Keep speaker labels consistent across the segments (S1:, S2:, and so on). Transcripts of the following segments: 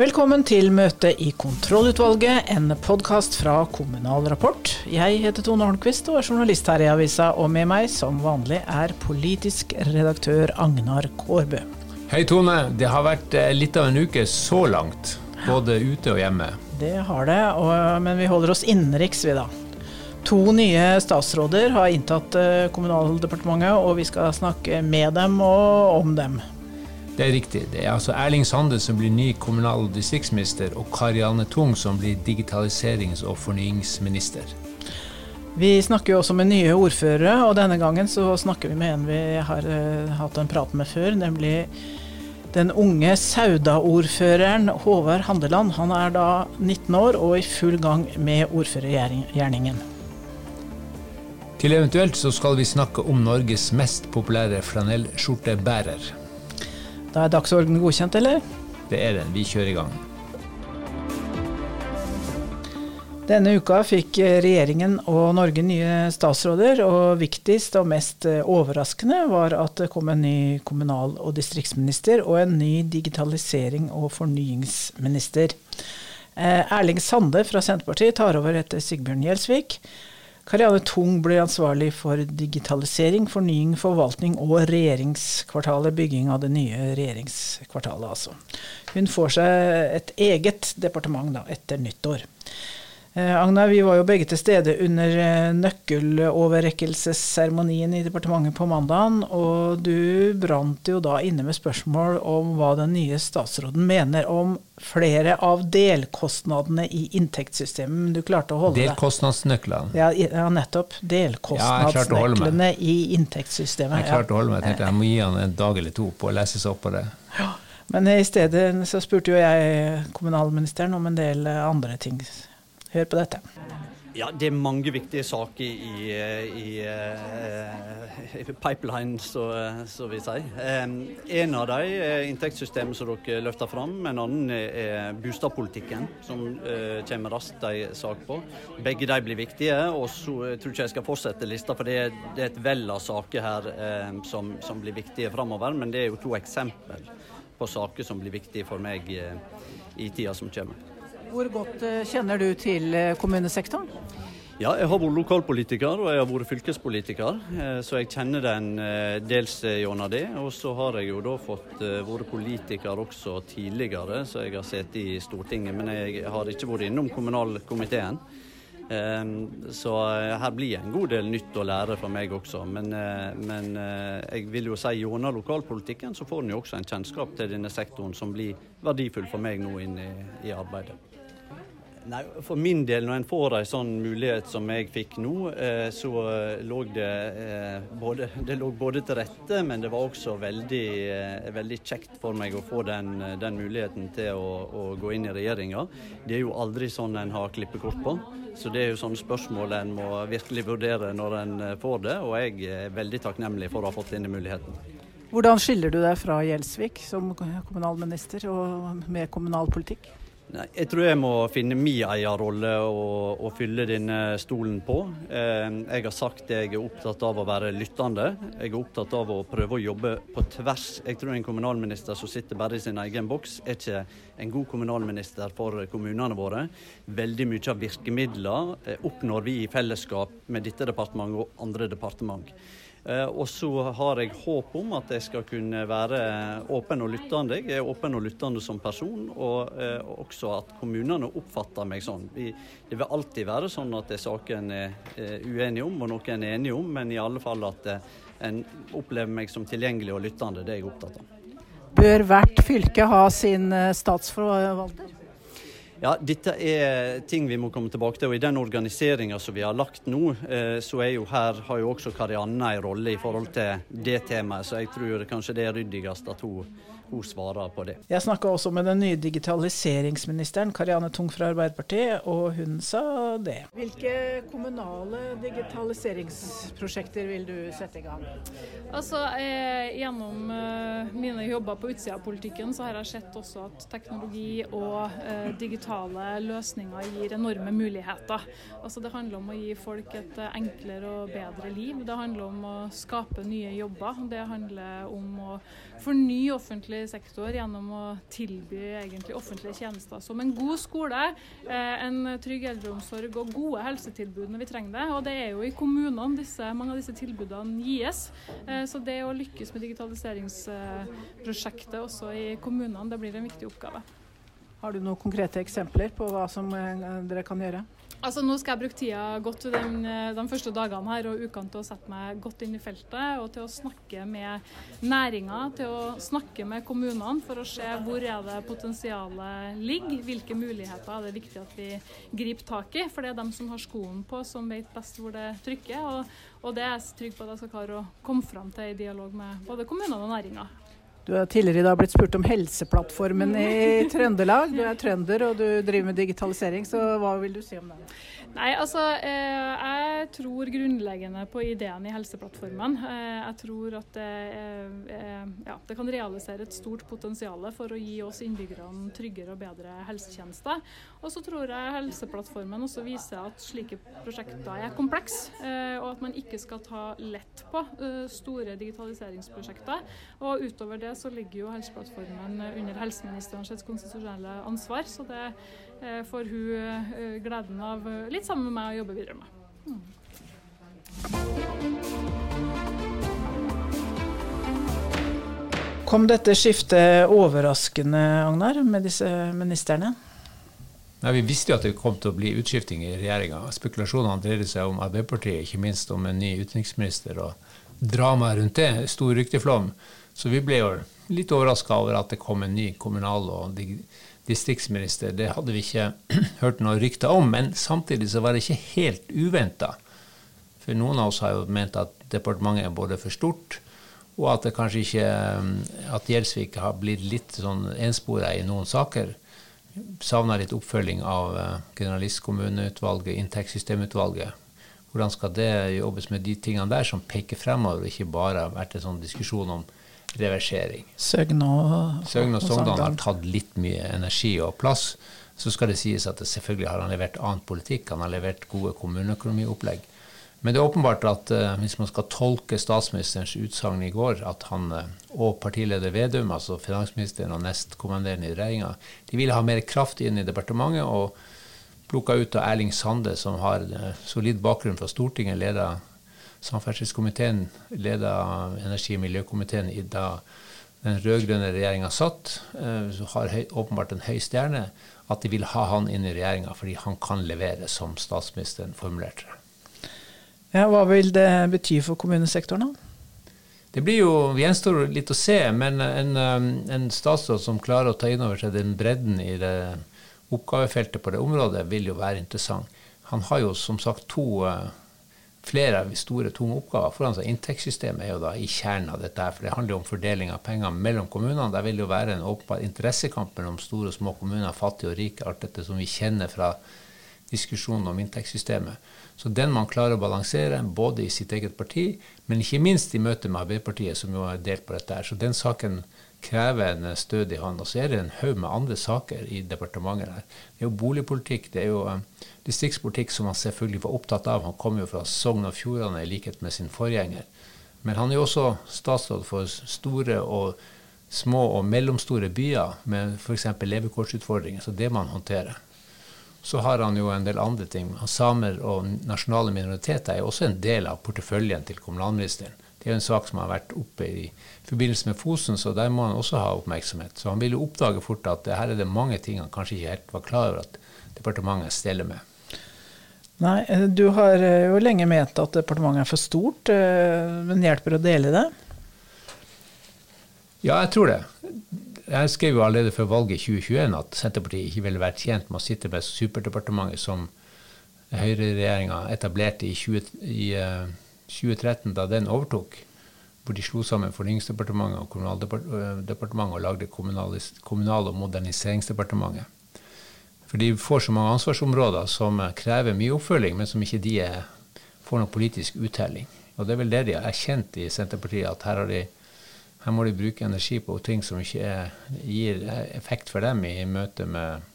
S1: Velkommen til møte i kontrollutvalget, en podkast fra Kommunal Rapport. Jeg heter Tone Holmquist og er journalist her i avisa, og med meg som vanlig er politisk redaktør Agnar Kårbø.
S2: Hei Tone, det har vært eh, litt av en uke så langt, både ute og hjemme.
S1: Det har det, og, men vi holder oss innenriks, vi da. To nye statsråder har inntatt eh, Kommunaldepartementet, og vi skal snakke med dem og om dem.
S2: Det er riktig. Det er altså Erling Sande som blir ny kommunal- og distriktsminister, og Karianne Tung som blir digitaliserings- og fornyingsminister.
S1: Vi snakker jo også med nye ordførere, og denne gangen så snakker vi med en vi har uh, hatt en prat med før, nemlig den unge Sauda-ordføreren Håvard Handeland. Han er da 19 år og i full gang med ordførergjerningen.
S2: Til eventuelt så skal vi snakke om Norges mest populære flanellskjortebærer.
S1: Da er dagsorden godkjent, eller?
S2: Det er den. Vi kjører i gang.
S1: Denne uka fikk regjeringen og Norge nye statsråder, og viktigst og mest overraskende var at det kom en ny kommunal- og distriktsminister og en ny digitalisering- og fornyingsminister. Erling Sande fra Senterpartiet tar over etter Sigbjørn Gjelsvik. Karianne Tung blir ansvarlig for digitalisering, fornying, forvaltning og regjeringskvartalet. Bygging av det nye regjeringskvartalet, altså. Hun får seg et eget departement da, etter nyttår. Eh, Agnar, vi var jo begge til stede under eh, nøkkeloverrekkelsesseremonien i departementet på mandagen, og du brant jo da inne med spørsmål om hva den nye statsråden mener om flere av delkostnadene i inntektssystemet. Du klarte å holde deg
S2: Delkostnadsnøklene.
S1: Ja, ja, nettopp. Delkostnadsnøklene i inntektssystemet.
S2: Jeg klarte å holde meg. Jeg tenkte jeg må gi han en dag eller to på å lese seg opp på det.
S1: Ja. Men i stedet så spurte jo jeg kommunalministeren om en del andre ting. Hør på dette.
S3: Ja, Det er mange viktige saker i, i, i pipeline, så, så vi sier. En av dem er inntektssystemet som dere løfter fram. En annen er boligpolitikken, som kommer raskt en sak på. Begge de blir viktige. og så jeg tror ikke jeg skal fortsette lista, for det er, det er et vell av saker her som, som blir viktige framover. Men det er jo to eksempel på saker som blir viktige for meg i tida som kommer.
S1: Hvor godt kjenner du til kommunesektoren?
S3: Ja, jeg har vært lokalpolitiker og jeg har vært fylkespolitiker, så jeg kjenner den dels gjennom det. Og så har jeg jo da fått vært politiker også tidligere, så jeg har sittet i Stortinget. Men jeg har ikke vært innom kommunalkomiteen. Så her blir en god del nytt å lære for meg også. Men, men jeg vil jo si gjennom lokalpolitikken så får en jo også en kjennskap til denne sektoren som blir verdifull for meg nå inn i, i arbeidet. Nei, For min del, når en får en sånn mulighet som jeg fikk nå, så lå det både, det lå både til rette, men det var også veldig, veldig kjekt for meg å få den, den muligheten til å, å, gå inn i regjeringa. Det er jo aldri sånn en har klippekort på. Så det er jo sånne spørsmål en må virkelig vurdere når en får det, og jeg er veldig takknemlig for å ha fått denne muligheten.
S1: Hvordan skiller du deg fra Gjelsvik som kommunalminister og med kommunalpolitikk?
S3: Nei, jeg tror jeg må finne min eierrolle og, og fylle denne stolen på. Eh, jeg har sagt jeg er opptatt av å være lyttende. Jeg er opptatt av å prøve å jobbe på tvers. Jeg tror en kommunalminister som sitter bare i sin egen boks, er ikke en god kommunalminister for kommunene våre. Veldig mye av virkemidlene oppnår vi i fellesskap med dette departementet og andre departement. Og så har jeg håp om at jeg skal kunne være åpen og lyttende. Jeg er åpen og lyttende som person, og også at kommunene oppfatter meg sånn. Det vil alltid være sånn at det er saker en er uenige om og noe en er enige om, men i alle fall at en opplever meg som tilgjengelig og lyttende. Det er jeg opptatt av.
S1: Bør hvert fylke ha sin statsforvalter?
S3: Ja, Dette er ting vi må komme tilbake til. og I den organiseringa som vi har lagt nå, så er jo her, har jo også Karianne en rolle i forhold til det temaet. Så jeg tror kanskje det er ryddigst at hun, hun svarer på det.
S1: Jeg snakka også med den nye digitaliseringsministeren, Karianne Tung fra Arbeiderpartiet, og hun sa det. Hvilke kommunale digitaliseringsprosjekter vil du sette i gang?
S4: Altså, eh, Gjennom eh, mine jobber på utsida av politikken, så har jeg sett også at teknologi og eh, digitale løsninger gir enorme muligheter. Altså, Det handler om å gi folk et enklere og bedre liv. Det handler om å skape nye jobber. Det handler om å fornye offentlig sektor gjennom å tilby offentlige tjenester som en god skole, eh, en trygg eldreomsorg og gode helsetilbud når vi trenger det. Og det er jo i kommunene disse, mange av disse tilbudene gis. Eh, så det å lykkes med digitaliseringsprosjektet også i kommunene, det blir en viktig oppgave.
S1: Har du noen konkrete eksempler på hva som dere kan gjøre?
S4: Altså Nå skal jeg bruke tida godt den, de første dagene her og ukene til å sette meg godt inn i feltet og til å snakke med næringa, til å snakke med kommunene for å se hvor er det potensialet ligger, hvilke muligheter er det viktig at vi griper tak i. For det er dem som har skoen på som vet best hvor det trykker. Og, og det er jeg trygg på at jeg skal klare å komme fram til i dialog med både kommunene og næringa.
S1: Du har tidligere i dag blitt spurt om Helseplattformen i Trøndelag. Du er trønder og du driver med digitalisering, så hva vil du si om det?
S4: Nei, altså eh, Jeg tror grunnleggende på ideen i Helseplattformen. Eh, jeg tror at det, eh, ja, det, kan realisere et stort potensial for å gi oss innbyggerne tryggere og bedre helsetjenester. Og så tror jeg Helseplattformen også viser at slike prosjekter er komplekse, og at man ikke skal ta lett på store digitaliseringsprosjekter. Og utover det så ligger jo Helseplattformen under helseministerens konstitusjonelle ansvar. så det får hun eh, gleden av eh, litt sammen med meg å jobbe videre med. Mm.
S1: Kom dette skiftet overraskende, Agnar, med disse ministrene?
S2: Nei, Vi visste jo at det kom til å bli utskifting i regjeringa. Spekulasjonene dreide seg om Arbeiderpartiet, ikke minst om en ny utenriksminister og dramaet rundt det. Stor rykteflom. Så vi ble jo litt overraska over at det kom en ny kommunal- og distriktsminister. Det hadde vi ikke hørt noe rykter om, men samtidig så var det ikke helt uventa. For noen av oss har jo ment at departementet er både for stort, og at det kanskje ikke at Gjelsvik har blitt litt sånn enspora i noen saker. Savna litt oppfølging av eh, generalistkommuneutvalget, inntektssystemutvalget. Hvordan skal det jobbes med de tingene der som peker fremover, og ikke bare vært en sånn diskusjon om reversering.
S1: Søgne og,
S2: Søgne og Sogndal har tatt litt mye energi og plass. Så skal det sies at det selvfølgelig har han levert annen politikk. Han har levert gode kommuneøkonomiopplegg. Men det er åpenbart at uh, hvis man skal tolke statsministerens utsagn i går, at han uh, og partileder Vedum, altså finansministeren og nestkommanderende i regjeringa, de ville ha mer kraft inn i departementet, og plukka ut av Erling Sande, som har uh, solid bakgrunn fra Stortinget, leda Samferdselskomiteen leda energi- og miljøkomiteen i da den rød-grønne regjeringa satt, eh, så har høy, åpenbart en høy stjerne, at de vil ha han inn i regjeringa fordi han kan levere, som statsministeren formulerte det.
S1: Ja, hva vil det bety for kommunesektoren, da?
S2: Det blir jo, gjenstår litt å se, men en, um, en statsråd som klarer å ta inn over seg den bredden i det oppgavefeltet på det området, vil jo være interessant. Han har jo som sagt to uh, flere store, tunge oppgaver foran seg. Inntektssystemet er jo da i kjernen av dette, her, for det handler jo om fordeling av penger mellom kommunene. Der vil jo være en åpenbar interessekamp mellom store og små kommuner, fattige og rike, alt dette som vi kjenner fra diskusjonen om inntektssystemet. Så den man klarer å balansere, både i sitt eget parti, men ikke minst i møte med Arbeiderpartiet, som jo er delt på dette her. Så den saken krever en stødig hånd. Og så er det en haug med andre saker i departementet her. Det er jo boligpolitikk, det er jo um, distriktspolitikk som han selvfølgelig var opptatt av. Han kom jo fra Sogn og Fjordane i likhet med sin forgjenger. Men han er jo også statsråd for store og små og mellomstore byer med f.eks. levekårsutfordringer. Så det må han håndtere. Så har han jo en del andre ting. Samer og nasjonale minoriteter er også en del av porteføljen til kommunalministeren. Det er jo en sak som har vært oppe i forbindelse med Fosen, så der må han også ha oppmerksomhet. Så han vil jo oppdage fort at her er det mange ting han kanskje ikke helt var klar over at departementet steller med.
S1: Nei, eh, du har eh, jo lenge ment at departementet er for stort, eh, men hjelper å dele det?
S2: Ja, jeg tror det. Jeg skrev jo allerede før valget i 2021 at Senterpartiet ikke ville vært tjent med å sitte med superdepartementet som høyreregjeringa etablerte i, 20, i 2013, da den overtok, hvor de slo sammen Fornyingsdepartementet og Kommunaldepartementet og lagde Kommunal- og moderniseringsdepartementet. For de får så mange ansvarsområder som krever mye oppfølging, men som ikke de får noen politisk uttelling. Og det er vel det de har erkjent i Senterpartiet, at her, de, her må de bruke energi på ting som ikke er, gir effekt for dem i møte med,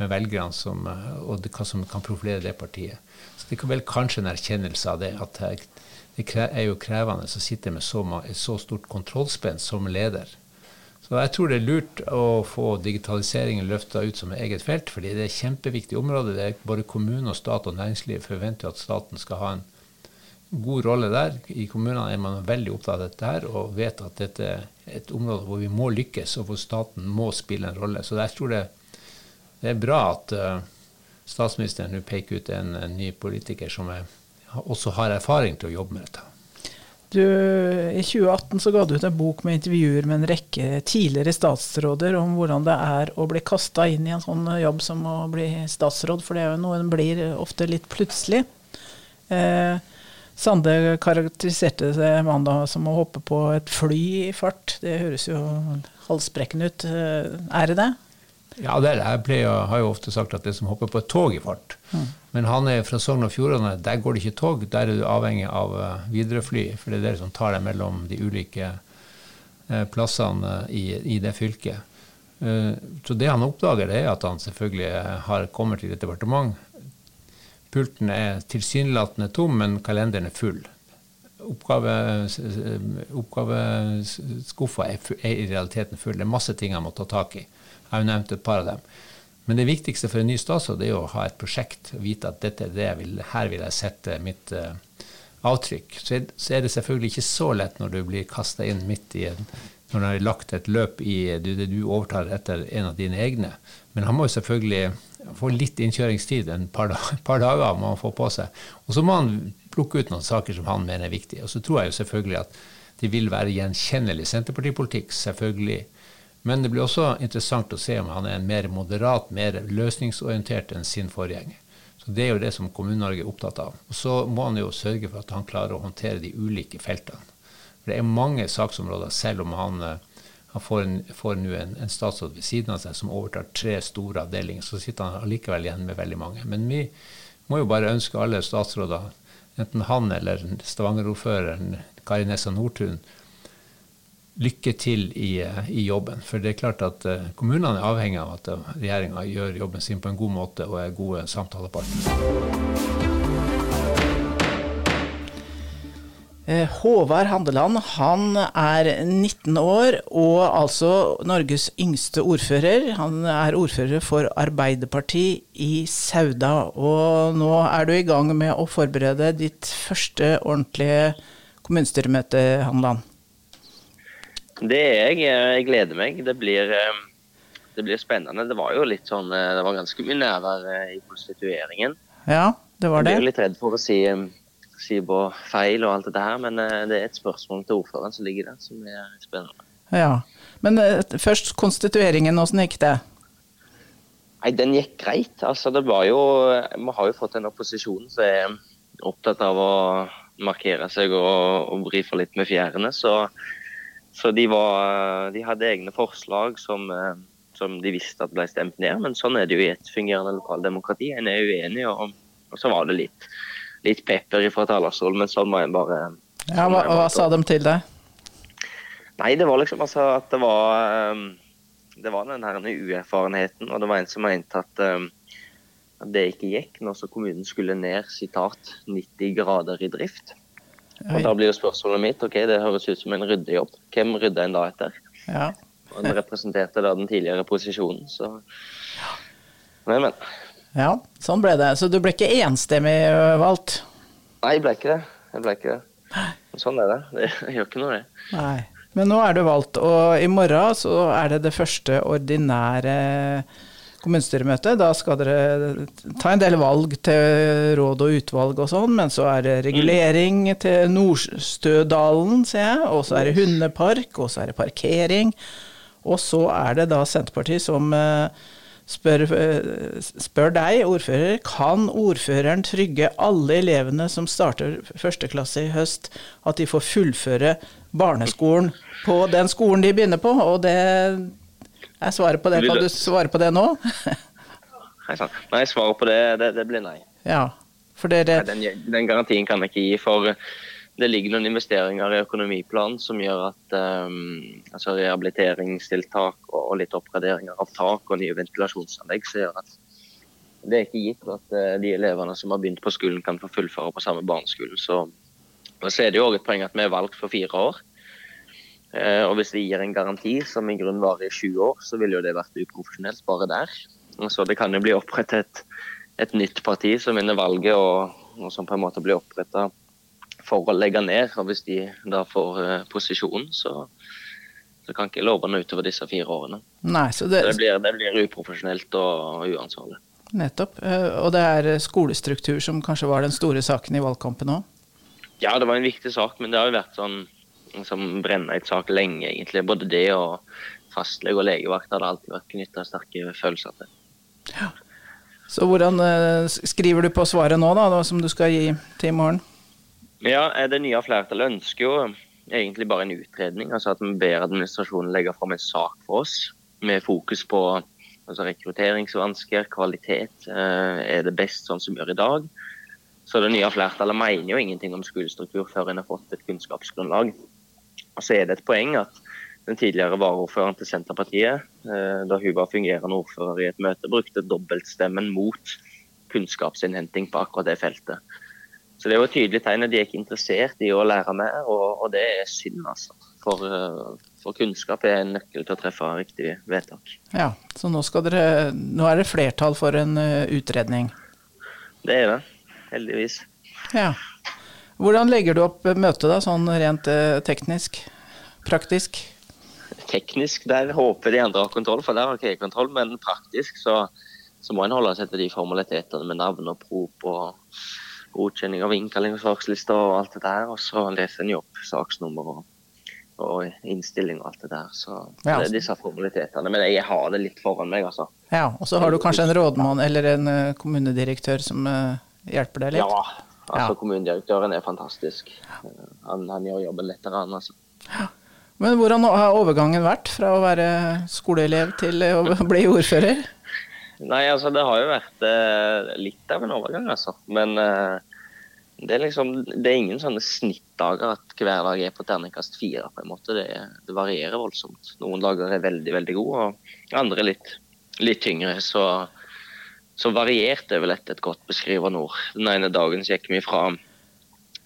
S2: med velgerne, som, og hva som kan profilere det partiet. Så det er vel kanskje en erkjennelse av det, at det er jo krevende å sitte med så, så stort kontrollspenn som leder. Så jeg tror det er lurt å få digitaliseringen løfta ut som et eget felt, fordi det er et kjempeviktig område. Det er både kommune og stat og næringsliv forventer at staten skal ha en god rolle der. I kommunene er man veldig opptatt av dette her, og vet at dette er et område hvor vi må lykkes, og hvor staten må spille en rolle. Så jeg tror det, det er bra at uh, statsministeren nå peker ut en, en ny politiker som er, også har erfaring til å jobbe med dette.
S1: Du, I 2018 så ga du ut en bok med intervjuer med en rekke tidligere statsråder om hvordan det er å bli kasta inn i en sånn jobb som å bli statsråd, for det er jo noe en blir ofte litt plutselig. Eh, Sande karakteriserte det mandag som å hoppe på et fly i fart. Det høres jo halsbrekkende ut. Eh, er det det?
S2: Ja, det er det. Jeg pleier, har jo ofte sagt at det er som hopper på et tog i fart. Mm. Men han er fra Sogn og Fjordane. Der går det ikke tog. Der er du avhengig av uh, Widerøe-fly. For det er det som tar deg mellom de ulike uh, plassene i, i, det fylket. Så det han oppdager, det er at han selvfølgelig har kommer til et departement Pulten er tilsynelatende tom, men kalenderen er full. Oppgaveskuffa er, er, i realiteten full. Det er masse ting han må ta tak i. Jeg har jo nevnt et par av dem. Men det viktigste for en ny statsråd er å ha et prosjekt. Vite at dette er det jeg vil, her vil jeg sette mitt uh, avtrykk. Så så er, det selvfølgelig ikke så lett når du blir kasta inn midt i en når du har lagt et løp i det du, du overtar etter en av dine egne. Men han må jo selvfølgelig få litt innkjøringstid, en par, par dager må han få på seg. Og så må han plukke ut noen saker som han mener er viktige. Og så tror jeg jo selvfølgelig at det vil være gjenkjennelig Senterpartipolitikk, selvfølgelig. Men det blir også interessant å se om han er en mer moderat, mer løsningsorientert enn sin forgjenger. Så Det er jo det som Kommune-Norge er opptatt av. Og Så må han jo sørge for at han klarer å håndtere de ulike feltene. For Det er mange saksområder, selv om han eh, han får, får nå en, en, statsråd ved siden av seg som overtar tre store avdelinger. Så sitter han allikevel igjen med veldig mange. Men vi må jo bare ønske alle statsråder, enten han eller Stavanger-ordføreren Kari Nessa Nordtun, lykke til i, i, jobben. For det er klart at uh, kommunene er avhengig av at uh, regjeringa gjør jobben sin på en god måte og er gode samtalepartnere.
S1: Eh, Håvard Handeland han er 19 år og altså Norges yngste ordfører. Han er ordfører for Arbeiderpartiet i Sauda. Og nå er du i gang med å forberede ditt første ordentlige kommunestyremøte, Handeland.
S5: Det er jeg. Jeg gleder meg. Det blir, eh, det blir spennende. Det var jo litt sånn eh, Det var ganske mye nærvær i konstitueringen.
S1: Ja, det var det.
S5: Jeg blir litt redd for å si på feil og alt dette her, men eh, det er et spørsmål til ordføreren som ligger der, som er spennende.
S1: Ja, Men eh, først konstitueringen, hvordan gikk det?
S5: Nei, Den gikk greit. Altså, det var jo Vi har jo fått en opposisjon som er opptatt av å markere seg og, og brife litt med fjærene. Så, så de, var, de, hadde egne forslag som, eh, som, de visste at ble stemt ned. Men sånn er det jo i et fungerende lokaldemokrati. En er uenig, og, og så var det litt litt pepper fra talerstolen, men sånn må en bare
S1: Ja, Hva, hva sa de til deg?
S5: Nei, det var liksom altså at det var um, Det var den her uerfarenheten, og det var en som mente at, at det ikke gikk når så kommunen skulle ned sitat 90 grader i drift. Og Da blir jo spørsmålet mitt ok, det høres ut som en ryddejobb. Hvem rydda en da etter?
S1: Ja.
S5: En representerte da den tidligere posisjonen, så Men, men.
S1: Ja, sånn ble det. Så du ble ikke enstemmig øh, valgt?
S5: Nei, jeg ble ikke det. Jeg ble ikke det. Sånn er det. Det gjør ikke noe, det.
S1: Nei. Men nå er du valgt, og i morgen så er det det første ordinære kommunestyremøtet. Da skal dere ta en del valg til råd og utvalg og sånn, men så er det regulering til Nordstødalen, ser jeg. Og så er det hundepark, og så er det parkering. Og så er det da Senterpartiet som uh, spør, eh, spør, deg, ordfører, kan ordføreren trygge alle elevene som starter første klasse i høst, at de får fullføre barneskolen på den skolen de begynner på? Og det er svarer på det. Kan du svare på det nå?
S5: nei, svaret på det, det, det blir nei.
S1: Ja, for dere...
S5: Nei, den, den garantien kan jeg ikke gi. for det ligger noen investeringer i økonomiplanen som gjør at um, altså rehabiliteringstiltak og litt oppgraderinger av tak og nye ventilasjonsanlegg som gjør at det er ikke gitt at uh, de elevene som har begynt på skolen, kan få fullføre på samme barneskolen. Så, så er det jo òg et poeng at vi er valgt for fire år. Eh, og hvis vi gir en garanti som i grunn varer i 20 år, så ville jo det vært uprofesjonelt bare der. Så det kan jo bli opprettet et, et nytt parti som vinner valget, og, og som på en måte blir oppretta for å legge ned. Og hvis de da får uh, posisjonen, så, så kan ikke love noe utover disse fire årene.
S1: Nei, så det,
S5: så det, blir, det blir uprofesjonelt og uansvarlig.
S1: Nettopp. Eh, og det er skolestruktur som kanskje var den store saken i valgkampen òg?
S5: Ja, det var en viktig sak, men det har jo vært sånn som brenner et sak lenge, egentlig. Både det og fastlege og legevakt hadde alltid vært knytta sterke følelser til. Ja.
S1: Så hvordan uh, skriver du på svaret nå, da, som du skal gi til i morgen?
S5: Ja, eh, Det nye flertallet ønsker jo egentlig bare en utredning. altså At vi ber administrasjonen legge fram en sak for oss med fokus på altså rekrutteringsvansker, kvalitet. Er det best sånn som vi gjør i dag? Så det nye flertallet mener jo ingenting om skolestruktur før en har fått et kunnskapsgrunnlag. Og så er det et poeng at den tidligere varaordføreren til Senterpartiet, eh, da hun var fungerende ordfører i et møte, brukte dobbeltstemmen mot kunnskapsinnhenting på akkurat det feltet. Så det er jo et tydelig tegn at de er ikke interessert i å lære mer, og, det er synd, altså. For, eh, for, kunnskap er en nøkkel til å treffe riktige vedtak.
S1: Ja, Så nå, dere, nå er det flertall for en eh, utredning?
S5: Det er det, heldigvis.
S1: Ja. Hvordan legger du opp møtet da, sånn rent teknisk? Praktisk?
S5: teknisk der håper de andre har kontroll, for der har ikke jeg kontroll. Men praktisk så, så må en holde seg til de formalitetene med navn og prop og godkjenning av innkalling og sakslister og alt det der. Og så leser en jo opp saksnummer og, og innstilling og alt det der. Så ja. det er disse formalitetene. Men jeg har det litt foran meg, altså.
S1: Ja, Og så har du kanskje en rådmann eller en eh, kommunedirektør som hjelper deg litt?
S5: Ja, altså ja. kommunedirektøren er fantastisk. Han, han gjør jobben lettere, han altså. Ja.
S1: Men hvordan har overgangen vært fra å være skoleelev til å bli ordfører?
S5: Nei, altså det har jo vært eh, litt av en overgang, altså. Men eh, det, er liksom, det er ingen sånne snittdager at hver dag er på terningkast fire. på en måte. Det, det, varierer voldsomt. Noen dager er veldig veldig gode, og andre litt, litt tyngre. Så, så variert er vel et, et godt beskrivende ord. Den ene dagen gikk vi fra,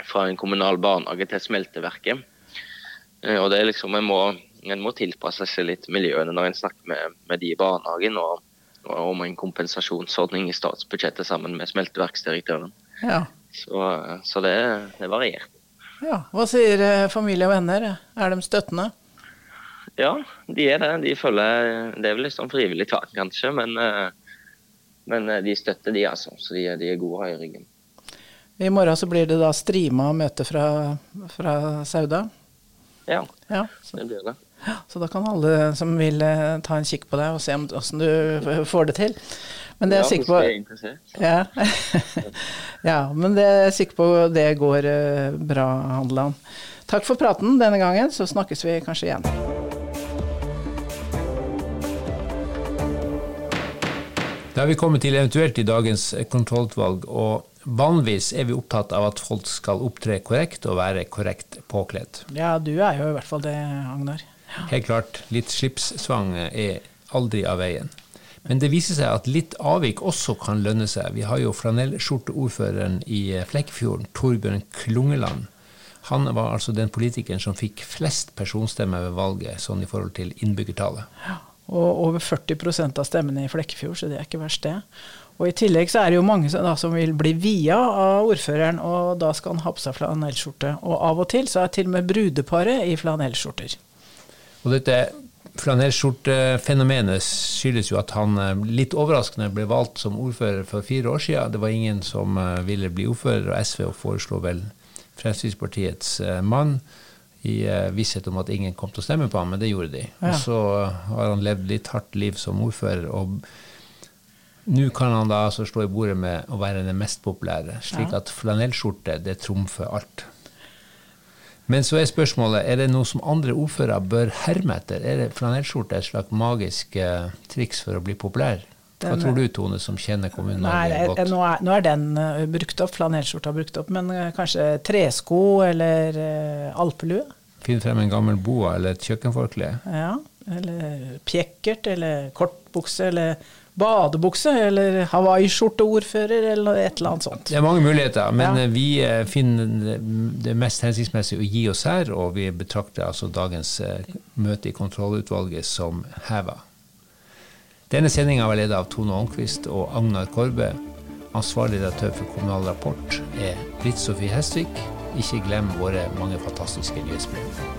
S5: fra en kommunal barnehage til smelteverket. Eh, og det er liksom, En må, en må tilpasse seg litt miljøene når en snakker med, med de i barnehagen. og, og om en kompensasjonsordning i statsbudsjettet sammen med smelteverksdirektøren.
S1: Ja.
S5: Så, så det, det variert.
S1: Ja. Hva sier eh, familie og venner? Er de støttende?
S5: Ja, de er det. De føler, Det er vel litt sånn frivillig tak, kanskje, men, eh, men de støtter de, altså. Så de, de er gode i ryggen.
S1: I morgen så blir det da strima møte fra, fra Sauda?
S5: Ja,
S1: ja
S5: så, det blir det.
S1: Så da kan alle som vil eh, ta en kikk på deg og se om, hvordan du får det til. Men det er
S5: ja,
S1: sikker på ja. ja, men det er sikker på det går eh, bra, Handeland. Takk for praten denne gangen, så snakkes vi kanskje igjen.
S2: Da er vi kommet til eventuelt i dagens kontrollutvalg. og Vanligvis er vi opptatt av at folk skal opptre korrekt og være korrekt påkledd.
S1: Ja, du er jo i hvert fall det, Agnar.
S2: Ja. Helt klart. Litt slipssvang er aldri av veien. Men det viser seg at litt avvik også kan lønne seg. Vi har jo flanellskjorteordføreren i Flekkefjorden, Torbjørn Klungeland. Han var altså den politikeren som fikk flest personstemmer ved valget, sånn i forhold til innbyggertallet.
S1: Ja, og over 40% av stemmene i Flekkefjord, så det er ikke verst, det. Og I tillegg så er det jo mange da, som vil bli via av ordføreren, og da skal han ha på seg flanellskjorte. Og av og til så er til og med brudeparet i flanellskjorter.
S2: Og dette flanellskjortefenomenet skyldes jo at han eh, litt overraskende ble valgt som ordfører for fire år siden. Det var ingen som eh, ville bli ordfører, og SV foreslo vel Fremskrittspartiets eh, mann i visshet om at ingen kom til å stemme på ham, men det gjorde de. Ja. Og så har han levd litt hardt liv som ordfører. og nå kan han da altså slå i bordet med å være den mest populære, slik ja. at flanellskjorte det trumfer alt. Men så er spørsmålet er det noe som andre ordførere bør herme etter. Er det flanellskjorte et slags magisk uh, triks for å bli populær? Hva den, tror du, Tone, som kjenner kommunen
S1: nei, godt? Nå er, nå er den uh, brukt opp, flanellskjorta brukt opp, men uh, kanskje tresko eller alpelue?
S2: Finn frem en gammel boa eller et kjøkkenforkle.
S1: Ja, eller pjekkert eller kortbukse eller badebukse eller hawaiiskjorteordfører eller et eller annet sånt.
S2: Det er mange muligheter, men
S1: Ja.
S2: vi eh, finner det mest hensiktsmessig å gi oss her, og vi betrakter altså dagens eh, møte i kontrollutvalget som heva. Denne sendinga var ledet av Tone Holmquist og Agnar Korbe. Ansvarlig redaktør for Kommunal Rapport er Britt Sofie Hestvik. Ikke glem våre mange fantastiske nyhetsbrev.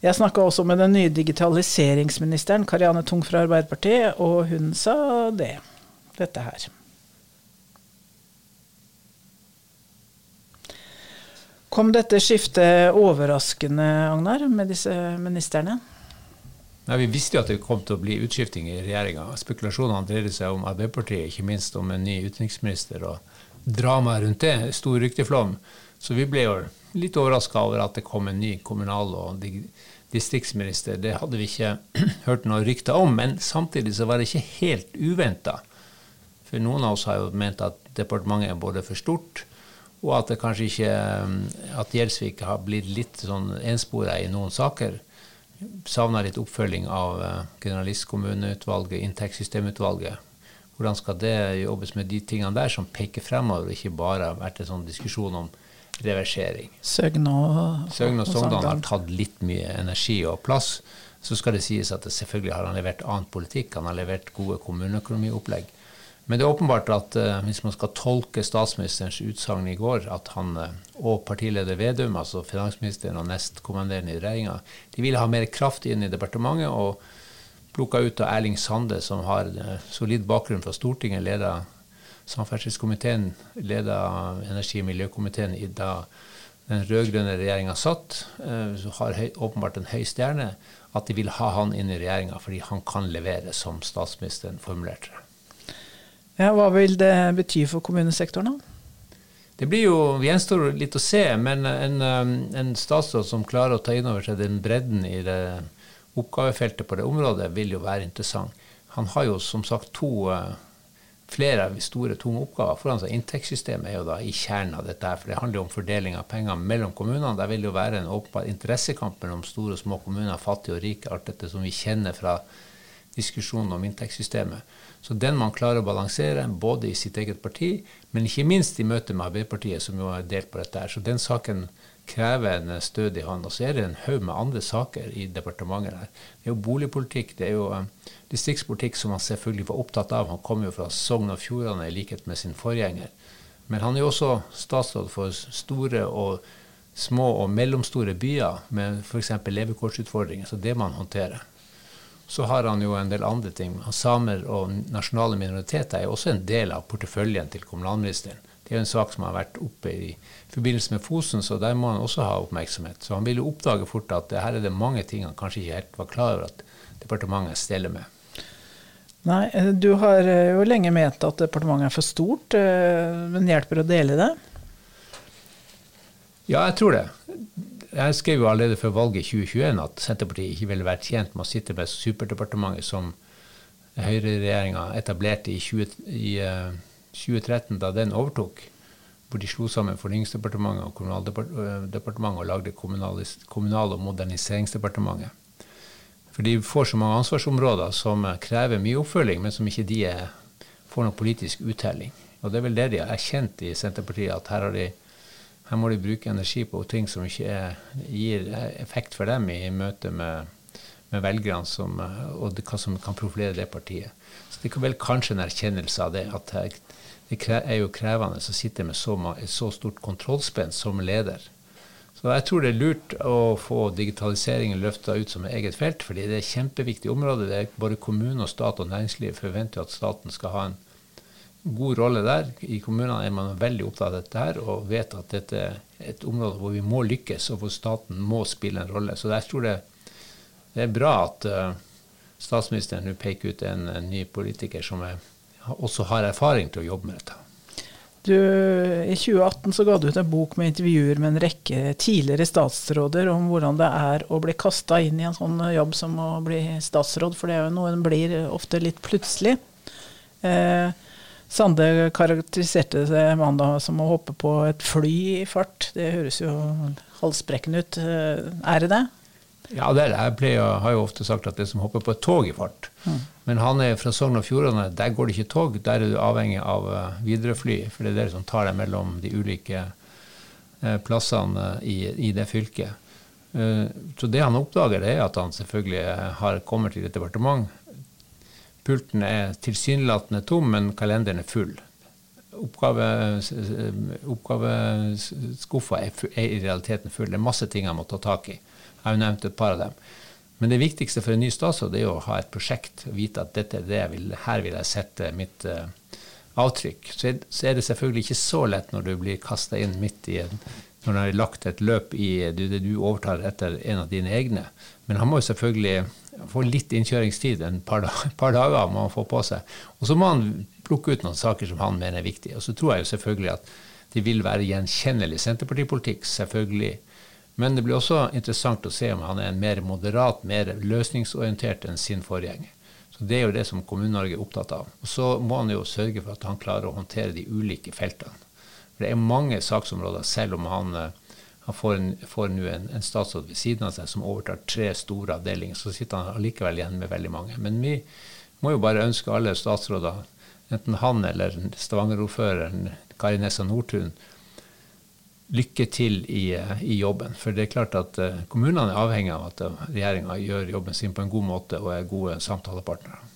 S1: Jeg snakka også med den nye digitaliseringsministeren, Karianne Tung fra Arbeiderpartiet, og hun sa det. Dette her. Kom dette skiftet overraskende, Agnar, med disse ministrene?
S2: Nei, Vi visste jo at det kom til å bli utskifting i regjeringa. Spekulasjonene dreide seg om Arbeiderpartiet, ikke minst om en ny utenriksminister og dramaet rundt det. Stor rykteflom. Så vi ble jo litt overraska over at det kom en ny kommunal- og distriktsminister. Det hadde vi ikke hørt noe rykter om, men samtidig så var det ikke helt uventa. For noen av oss har jo ment at departementet er både for stort, og at det kanskje ikke at Gjelsvik har blitt litt sånn enspora i noen saker. Savna litt oppfølging av eh, generalistkommuneutvalget, inntektssystemutvalget. Hvordan skal det jobbes med de tingene der som peker fremover, og ikke bare vært en sånn diskusjon om reversering.
S1: Søgn og,
S2: Søgn og Sogndal har tatt litt mye energi og plass. Så skal det sies at det selvfølgelig har han levert annen politikk. Han har levert gode kommuneøkonomiopplegg. Men det er åpenbart at uh, hvis man skal tolke statsministerens utsagn i går, at han uh, og partileder Vedum, altså finansministeren og nestkommanderende i regjeringa, de ville ha mer kraft inn i departementet, og plukka ut av Erling Sande, som har uh, solid bakgrunn fra Stortinget, leda Samferdselskomiteen leda energi- og miljøkomiteen i da den rød-grønne regjeringa satt, eh, har høy, åpenbart en høy stjerne, at de vil ha han inn i regjeringa fordi han kan levere, som statsministeren formulerte det.
S1: Ja, hva vil det bety for kommunesektoren, da?
S2: Det blir jo, gjenstår litt å se, men en, eh, en statsråd som klarer å ta inn over seg den bredden i det oppgavefeltet på det området, vil jo være interessant. Han har jo som sagt to uh, flere store, tunge oppgaver foran seg. Inntektssystemet er jo da i kjernen av dette, her, for det handler jo om fordeling av penger mellom kommunene. Der vil jo være en åpenbar interessekamp mellom store og små kommuner, fattige og rike, alt dette som vi kjenner fra diskusjonen om inntektssystemet. Så den man klarer å balansere, både i sitt eget parti, men ikke minst i møte med Arbeiderpartiet, som jo er delt på dette her. Så den saken krever en stødig hånd. Og så er det en haug med andre saker i departementet her. Det er jo boligpolitikk, det er jo distriktspolitikk som han selvfølgelig var opptatt av. Han kom jo fra Sogn og Fjordane i likhet med sin forgjenger. Men han er jo også statsråd for store og små og mellomstore byer med f.eks. levekårsutfordringer. Så det må han håndtere. Så har han jo en del andre ting. Samer og nasjonale minoriteter er jo også en del av porteføljen til kommunalministeren. Det er jo en sak som har vært oppe i forbindelse med Fosen, så der må han også ha oppmerksomhet. Så han vil jo oppdage fort at her er det mange ting han kanskje ikke helt var klar over at departementet steller med.
S1: Nei, du har eh, jo lenge ment at departementet er for stort, eh, men hjelper å dele det?
S2: Ja, jeg tror det. Jeg skrev jo allerede før valget i 2021 at Senterpartiet ikke ville vært tjent med å sitte med superdepartementet som høyreregjeringa etablerte i, 20, i uh, 2013, da den overtok. Hvor de slo sammen Fornyingsdepartementet og Kommunaldepartementet og lagde Kommunal- og moderniseringsdepartementet. For de får så mange ansvarsområder som krever mye oppfølging, men som ikke de får noen politisk uttelling. Og det er vel det de har erkjent i Senterpartiet, at her, de, her må de bruke energi på ting som ikke er, gir effekt for dem i møte med, med velgerne, som, og det, hva som kan profilere det partiet. Så det er vel kanskje en erkjennelse av det, at det er jo krevende å sitte med så, et så stort kontrollspenn som leder. Så jeg tror det er lurt å få digitaliseringen løfta ut som et eget felt, fordi det er et kjempeviktig område. Det er både kommune og stat og næringsliv forventer at staten skal ha en god rolle der. I kommunene er man veldig opptatt av dette her og vet at dette er et område hvor vi må lykkes, og hvor staten må spille en rolle. Så jeg tror det, det er bra at uh, statsministeren nå peker ut en, en ny politiker som er, også har erfaring til å jobbe med dette.
S1: Du, I 2018 så ga du ut en bok med intervjuer med en rekke tidligere statsråder om hvordan det er å bli kasta inn i en sånn jobb som å bli statsråd, for det er jo noe en blir ofte litt plutselig. Eh, Sande karakteriserte det mandag som å hoppe på et fly i fart. Det høres jo halsbrekkende ut. Eh, er det det?
S2: Ja, det er det. Jeg pleier, har jo ofte sagt at det er som hopper på et tog i fart. Mm. Men han er fra Sogn og Fjordane. Der går det ikke tog. Der er du avhengig av Widerøe-fly. For det er det som tar deg mellom de ulike uh, plassene i, i, det fylket. Uh, så det han oppdager, det er at han selvfølgelig har kommet til et departement. Pulten er tilsynelatende tom, men kalenderen er full. oppgaveskuffa er, er, i realiteten full. Det er masse ting han må ta tak i. Jeg har jo nevnt et par av dem. Men det viktigste for en ny statsråd er jo å ha et prosjekt. Vite at dette er det jeg vil, her vil jeg sette mitt uh, avtrykk. Så så er, det selvfølgelig ikke så lett når du blir kasta inn midt i en når du har lagt et løp i det du overtar etter en av dine egne. Men han må jo selvfølgelig få litt innkjøringstid, en par, par dager må han få på seg. Og så må han plukke ut noen saker som han mener er viktige. Og så tror jeg jo selvfølgelig at det vil være gjenkjennelig Senterpartipolitikk, selvfølgelig. Men det blir også interessant å se om han er en mer moderat, mer løsningsorientert enn sin forgjenger. Så Det er jo det som Kommune-Norge er opptatt av. Og Så må han jo sørge for at han klarer å håndtere de ulike feltene. For Det er mange saksområder, selv om han, eh, han får, en, får nå en, en, statsråd ved siden av seg som overtar tre store avdelinger. Så sitter han allikevel igjen med veldig mange. Men vi må jo bare ønske alle statsråder, enten han eller Stavanger-ordføreren Kari Nessa Nordtun, lykke til i, i, jobben. For det er klart at uh, kommunene er avhengig av at uh, regjeringa gjør jobben sin på en god måte og er gode samtalepartnere.